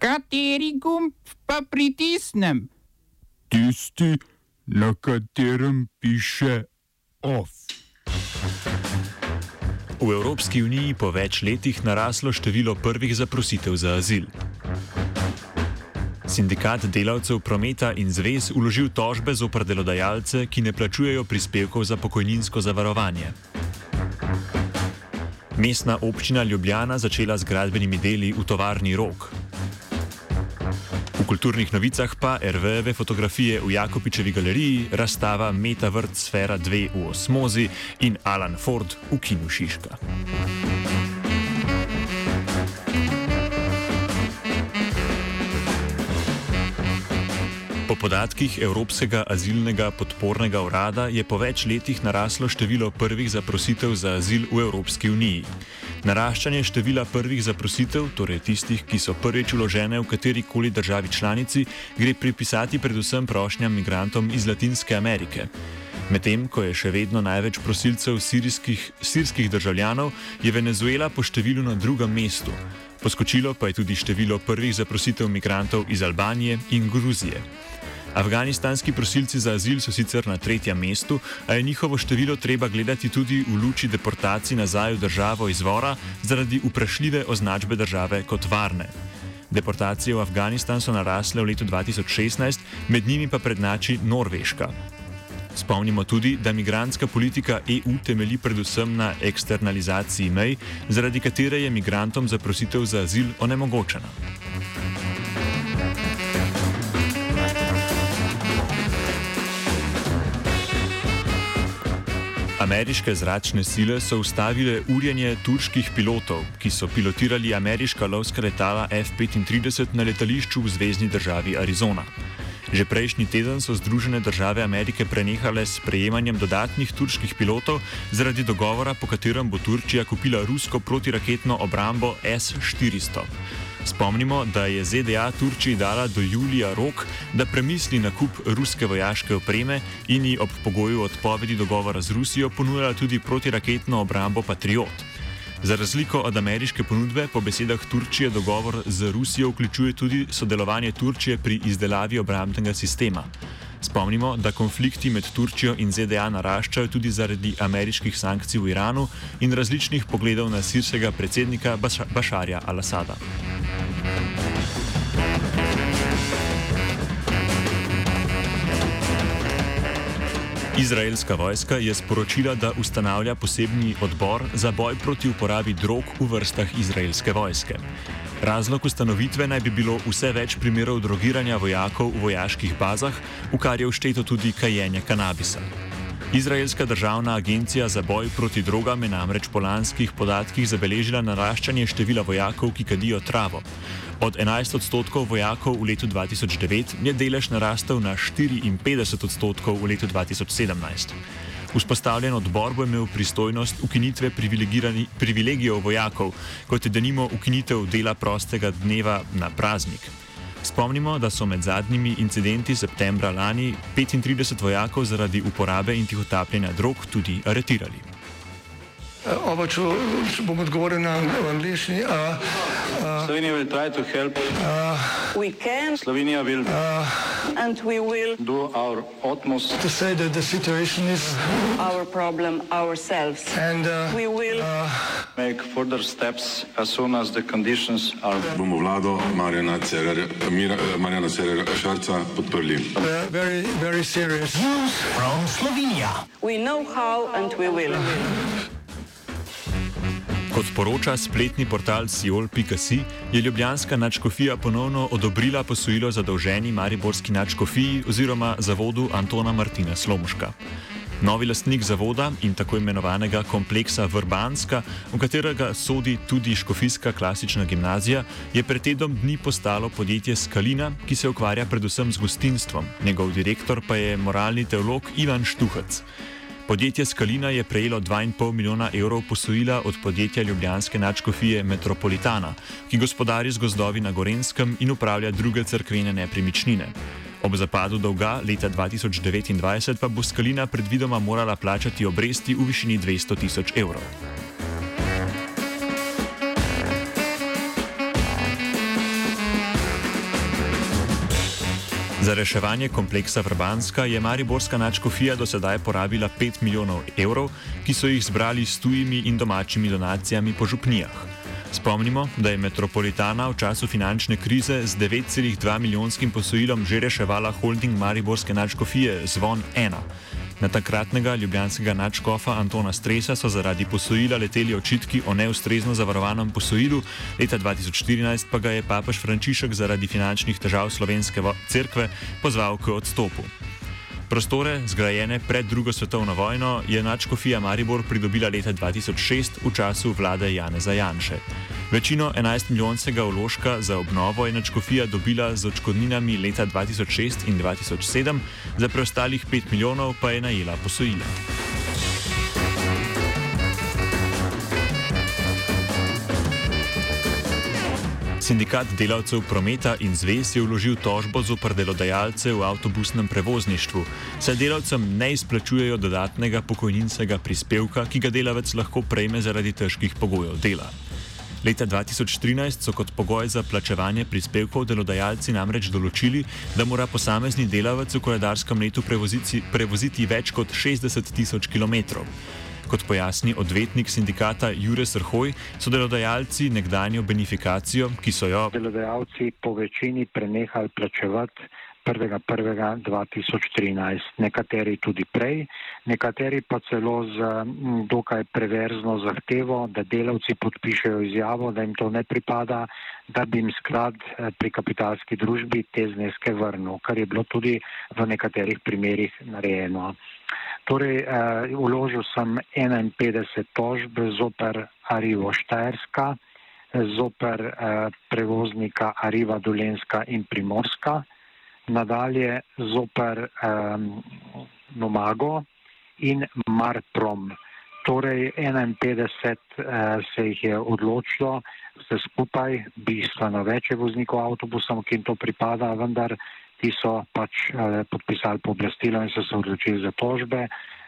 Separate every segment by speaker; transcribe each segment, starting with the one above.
Speaker 1: Kateri gumb pa pritisnem?
Speaker 2: Tisti, na katerem piše OF.
Speaker 3: V Evropski uniji po več letih naraslo število prvih zaprositev za azil. Sindikat delavcev prometa in zvez uložil tožbe zoper delodajalce, ki ne plačujejo prispevkov za pokojninsko zavarovanje. Mestna občina Ljubljana začela z gradbenimi deli v tovarni Rok. Kulturnih novicah pa RVV fotografije v Jakopičevi galeriji, razstava Meta vrt Sfera 2 v Osmozi in Alan Ford v Kinu Šiška. Po podatkih Evropskega azilnega podpornega urada je po več letih naraslo število prvih zaprositev za azil v Evropski uniji. Naraščanje števila prvih zaprositev, torej tistih, ki so prvič uložene v kateri koli državi članici, gre pripisati predvsem prošnjam migrantom iz Latinske Amerike. Medtem ko je še vedno največ prosilcev sirijskih, sirskih državljanov, je Venezuela po številu na drugem mestu. Poskočilo pa je tudi število prvih zaprositev migrantov iz Albanije in Gruzije. Afganistanski prosilci za azil so sicer na tretjem mestu, a je njihovo število treba gledati tudi v luči deportacij nazaj v državo izvora zaradi vprašljive označbe države kot varne. Deportacije v Afganistan so narasle v letu 2016, med njimi pa prednači Norveška. Spomnimo tudi, da migranska politika EU temelji predvsem na eksternalizaciji mej, zaradi katere je migrantom zaprositev za azil onemogočena. Ameriške zračne sile so ustavile urjenje turških pilotov, ki so pilotirali ameriška lovska letala F-35 na letališču v zvezdni državi Arizona. Že prejšnji teden so Združene države Amerike prenehale s prejemanjem dodatnih turških pilotov zaradi dogovora, po katerem bo Turčija kupila rusko protiraketno obrambo S-400. Spomnimo, da je ZDA Turčiji dala do julija rok, da premisli nakup ruske vojaške opreme in ji ob pogoju odpovedi dogovora z Rusijo ponujala tudi protiraketno obrambo Patriot. Za razliko od ameriške ponudbe, po besedah Turčije dogovor z Rusijo vključuje tudi sodelovanje Turčije pri izdelavi obrambnega sistema. Spomnimo, da konflikti med Turčijo in ZDA naraščajo tudi zaradi ameriških sankcij v Iranu in različnih pogledov na sirskega predsednika Bašarja al-Assada. Izraelska vojska je sporočila, da ustanavlja posebni odbor za boj proti uporabi drog v vrstah izraelske vojske. Razlog ustanovitve naj bi bilo vse več primerov drogiranja vojakov v vojaških bazah, v kar je všteto tudi kajenje kanabisa. Izraelska državna agencija za boj proti drogam je namreč po lanskih podatkih zabeležila naraščanje števila vojakov, ki kadijo travo. Od 11 odstotkov vojakov v letu 2009 je delež narastel na 54 odstotkov v letu 2017. Vzpostavljen odbor bo imel pristojnost ukinitve privilegijev vojakov, kot je denimo ukinitev dela prostega dneva na praznik. Spomnimo, da so med zadnjimi incidenti septembra lani 35 vojakov zaradi uporabe in tihotapljenja drog tudi aretirali.
Speaker 4: Oba, če bom odgovoril na angliški.
Speaker 5: Slovenija bo poskušala pomagati. Slovenija bo naredila naš utmost,
Speaker 4: da bo rekla, da je situacija
Speaker 6: naš problem, sami.
Speaker 4: In da
Speaker 5: bomo naredili nadaljnje korake, as soon as the conditions are.
Speaker 7: Bomo vlado Marjana Cererera Šarca podprli.
Speaker 4: Very, very serious.
Speaker 6: News from Slovenija. We know how and we will.
Speaker 3: Kot poroča spletni portal Siol.si, je Ljubljanska načkofija ponovno odobrila posojilo zadolženi Mariborski načkofiji oziroma zavodu Antona Martina Slomuška. Novi lastnik zavoda in tako imenovanega kompleksa Vrbanska, v katerega sodi tudi Škofijska klasična gimnazija, je pred tednom dni postalo podjetje Skalina, ki se ukvarja predvsem z gostinstvom. Njegov direktor pa je moralni teolog Ivan Štuhac. Podjetje Skalina je prejelo 2,5 milijona evrov posojila od podjetja Ljubljanske načkofije Metropolitana, ki gospodari z gozdovi na Gorenskem in upravlja druge crkvene nepremičnine. Ob zapadu dolga leta 2029 pa bo Skalina predvidoma morala plačati obresti v višini 200 tisoč evrov. Za reševanje kompleksa Vrbanska je Mariborska načkofija do sedaj porabila 5 milijonov evrov, ki so jih zbrali s tujimi in domačimi donacijami po župnijah. Spomnimo, da je metropolitana v času finančne krize z 9,2 milijonskim posojilom že reševala holding Mariborske načkofije Zvon 1. Na takratnega ljubljanskega načkofa Antona Stresa so zaradi posojila leteli očitki o neustrezno zavarovanem posojilu, leta 2014 pa ga je papež Frančišek zaradi finančnih težav slovenske cerkve pozval k odstopu. Prostore, zgrajene pred drugo svetovno vojno, je načkofija Maribor pridobila leta 2006 v času vlade Janeza Janše. Večino 11 milijonskega vložka za obnovo je načkofija dobila z očkodninami leta 2006 in 2007, za preostalih 5 milijonov pa je najela posojila. Sindikat delavcev prometa in zvez je vložil tožbo zoper delodajalce v avtobusnem prevozništvu, saj delavcem ne izplačujejo dodatnega pokojninskega prispevka, ki ga delavec lahko prejme zaradi težkih pogojev dela. Leta 2013 so kot pogoj za plačevanje prispevkov delodajalci namreč določili, da mora posamezni delavec v koledarskem letu prevoziti, prevoziti več kot 60 tisoč km. Kot pojasni odvetnik sindikata Jure Srhoj, so delodajalci nekdanjo benefikacijo, ki so jo
Speaker 8: delodajalci po večini prenehali plačevati 1.1.2013, nekateri tudi prej, nekateri pa celo z dokaj preverzno zahtevo, da delavci podpišejo izjavo, da jim to ne pripada, da bi jim sklad eh, pri kapitalski družbi te zneske vrnil, kar je bilo tudi v nekaterih primerjih narejeno. Torej, uh, uložil sem 51 tožb zoper Arivo Štajerska, zoper uh, prevoznika Ariva Dolenska in Primorska, nadalje zoper um, Nomago in Marprom. Torej, 51 uh, se jih je odločilo, vse skupaj, bistveno več je voznikov avtobusov, ki jim to pripada, vendar ki so pač eh, podpisali pooblastilo in so se odločili za tožbe,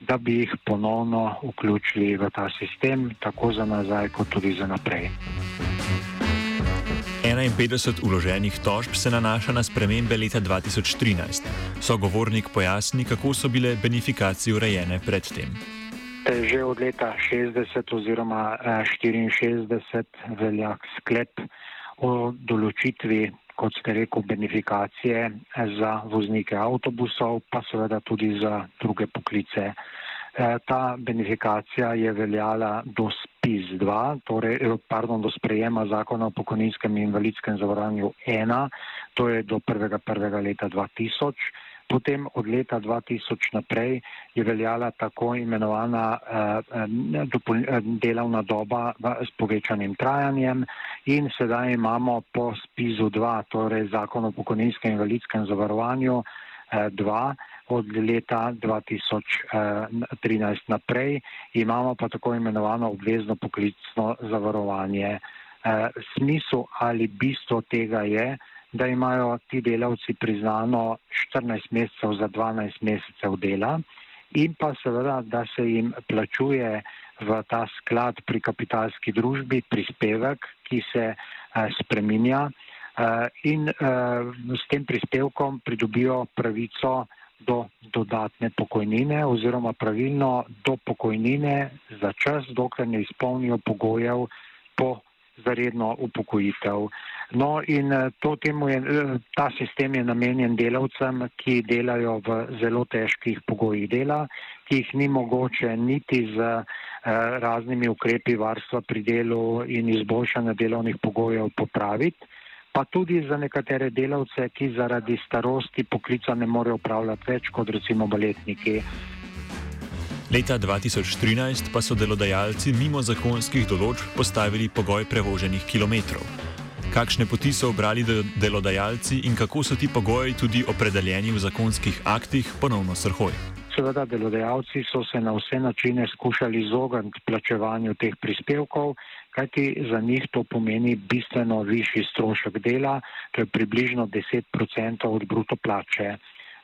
Speaker 8: da bi jih ponovno vključili v ta sistem, tako za nazaj, kot tudi za naprej.
Speaker 3: 51 uloženih tožb se nanaša na spremembe leta 2013. Sogovornik pojasni, kako so bile benefikacije urejene predtem.
Speaker 8: Že od leta 60 oziroma 64 eh, velja sklep o določitvi kot ste rekel, benefikacije za voznike avtobusov, pa seveda tudi za druge poklice. E, ta benefikacija je veljala do SPIS-2, torej, e, pardon, do sprejema zakona o pokojninskem in invalidskem zavarovanju 1, to je do 1.1. leta 2000. Potem od leta 2000 naprej je veljala tako imenovana uh, uh, delovna doba s povečanim trajanjem in sedaj imamo po spizu 2, torej zakon o pokojninskem in invalidskem zavarovanju 2 uh, od leta 2013 naprej, imamo pa tako imenovano obvezno poklicno zavarovanje. Uh, smisel ali bistvo tega je, da imajo ti delavci priznano 14 mesecev za 12 mesecev dela in pa seveda, da se jim plačuje v ta sklad pri kapitalski družbi prispevek, ki se uh, spreminja in uh, s tem prispevkom pridobijo pravico do dodatne pokojnine oziroma pravilno do pokojnine za čas, dokler ne izpolnijo pogojev po zaredno upokojitev. No in eh, to temu je, eh, ta sistem je namenjen delavcem, ki delajo v zelo težkih pogojih dela, ki jih ni mogoče niti z eh, raznimi ukrepi varstva pri delu in izboljšanja delovnih pogojev popraviti, pa tudi za nekatere delavce, ki zaradi starosti poklica ne morejo upravljati več kot recimo baletniki.
Speaker 3: Leta 2013 pa so delodajalci mimo zakonskih določb postavili pogoj prevoženih kilometrov. Kakšne poti so obrali delodajalci in kako so ti pogoji tudi opredeljeni v zakonskih aktih, ponovno srhoj.
Speaker 8: Seveda, delodajalci so se na vse načine skušali izogniti plačevanju teh prispevkov, kajti za njih to pomeni bistveno višji strošek dela, to je približno 10% od bruto plače.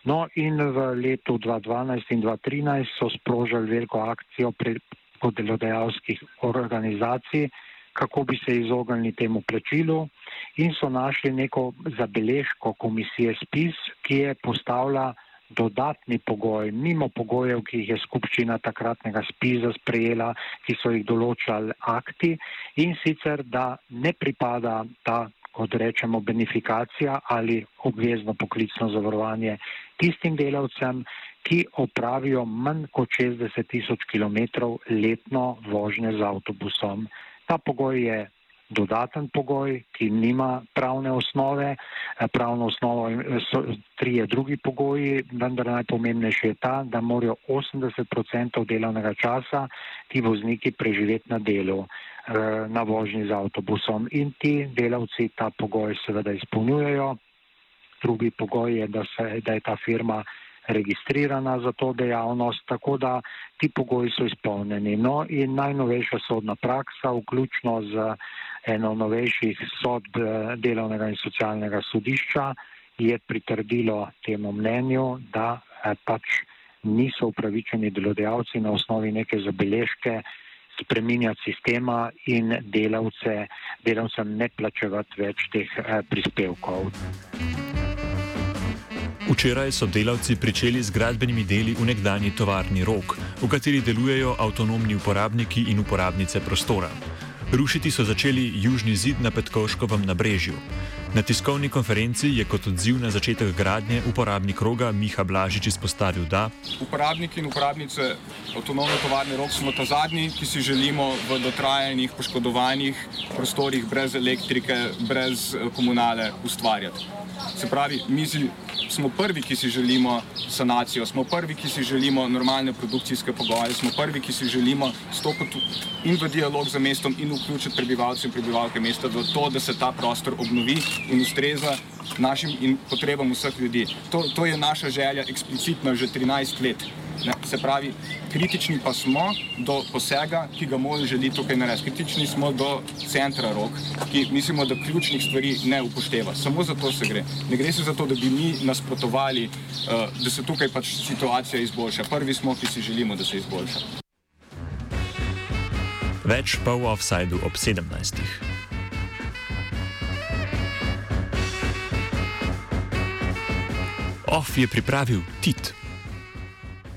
Speaker 8: No in v letu 2012 in 2013 so sprožili veliko akcijo preko delodajalskih organizacij, kako bi se izognili temu plačilu in so našli neko zabeležko komisije SPIS, ki je postavila dodatni pogoj, mimo pogojev, ki jih je skupščina takratnega SPIS-a sprejela, ki so jih določali akti in sicer, da ne pripada ta kot rečemo, benefikacija ali obvezno poklicno zavarovanje tistim delavcem, ki opravijo manj kot 60 tisoč km letno vožnje z avtobusom. Ta pogoj je dodaten pogoj, ki nima pravne osnove. Pravno osnovo so trije drugi pogoji, vendar najpomembnejši je ta, da morajo 80% delovnega časa ti vozniki preživeti na delu. Eh, na vožnji z avtobusom in ti delavci ta pogoj seveda izpolnjujejo. Drugi pogoj je, da, se, da je ta firma registrirana za to dejavnost, tako da ti pogoji so izpolnjeni. No in najnovejša sodna praksa, vključno z eno novejših sodb eh, delovnega in socialnega sodišča, je pritrdilo temu mnenju, da eh, pač niso upravičeni delodajalci na osnovi neke zabeležke spreminjati sistema in delavce, delavcem ne plačevati več teh eh, prispevkov.
Speaker 3: Včeraj so delavci pričeli z gradbenimi deli v nekdanji tovarni Rok, v kateri delujejo avtonomni uporabniki in uporabnice prostora. Rušiti so začeli južni zid na Petkoškovem nabrežju. Na tiskovni konferenci je kot odziv na začetek gradnje uporabnik roga Miha Blažič izpostavil, da
Speaker 9: uporabniki in uporabnice avtonomne tovarne rok smo ta zadnji, ki si želimo v dotrajanih, poškodovanih prostorih brez elektrike, brez eh, komunale ustvarjati. Se pravi, mi smo prvi, ki si želimo sanacijo, smo prvi, ki si želimo normalne produkcijske pogoje, smo prvi, ki si želimo stopiti in v dialog z mestom in vključiti prebivalce in prebivalke mesta v to, da se ta prostor obnovi in ustreza našim in potrebam vseh ljudi. To, to je naša želja eksplicitno že 13 let. Ne, se pravi, kritični pa smo do posega, ki ga moj želi tukaj narediti. Kritični smo do centra rok, ki mislimo, da ključnih stvari ne upošteva. Samo za to se gre. Ne gre se za to, da bi mi nasprotovali, uh, da se tukaj pač situacija izboljša. Prvi smo, ki si želimo, da se izboljša.
Speaker 3: Več pa v offsajdu ob 17. Off je pripravil Tit.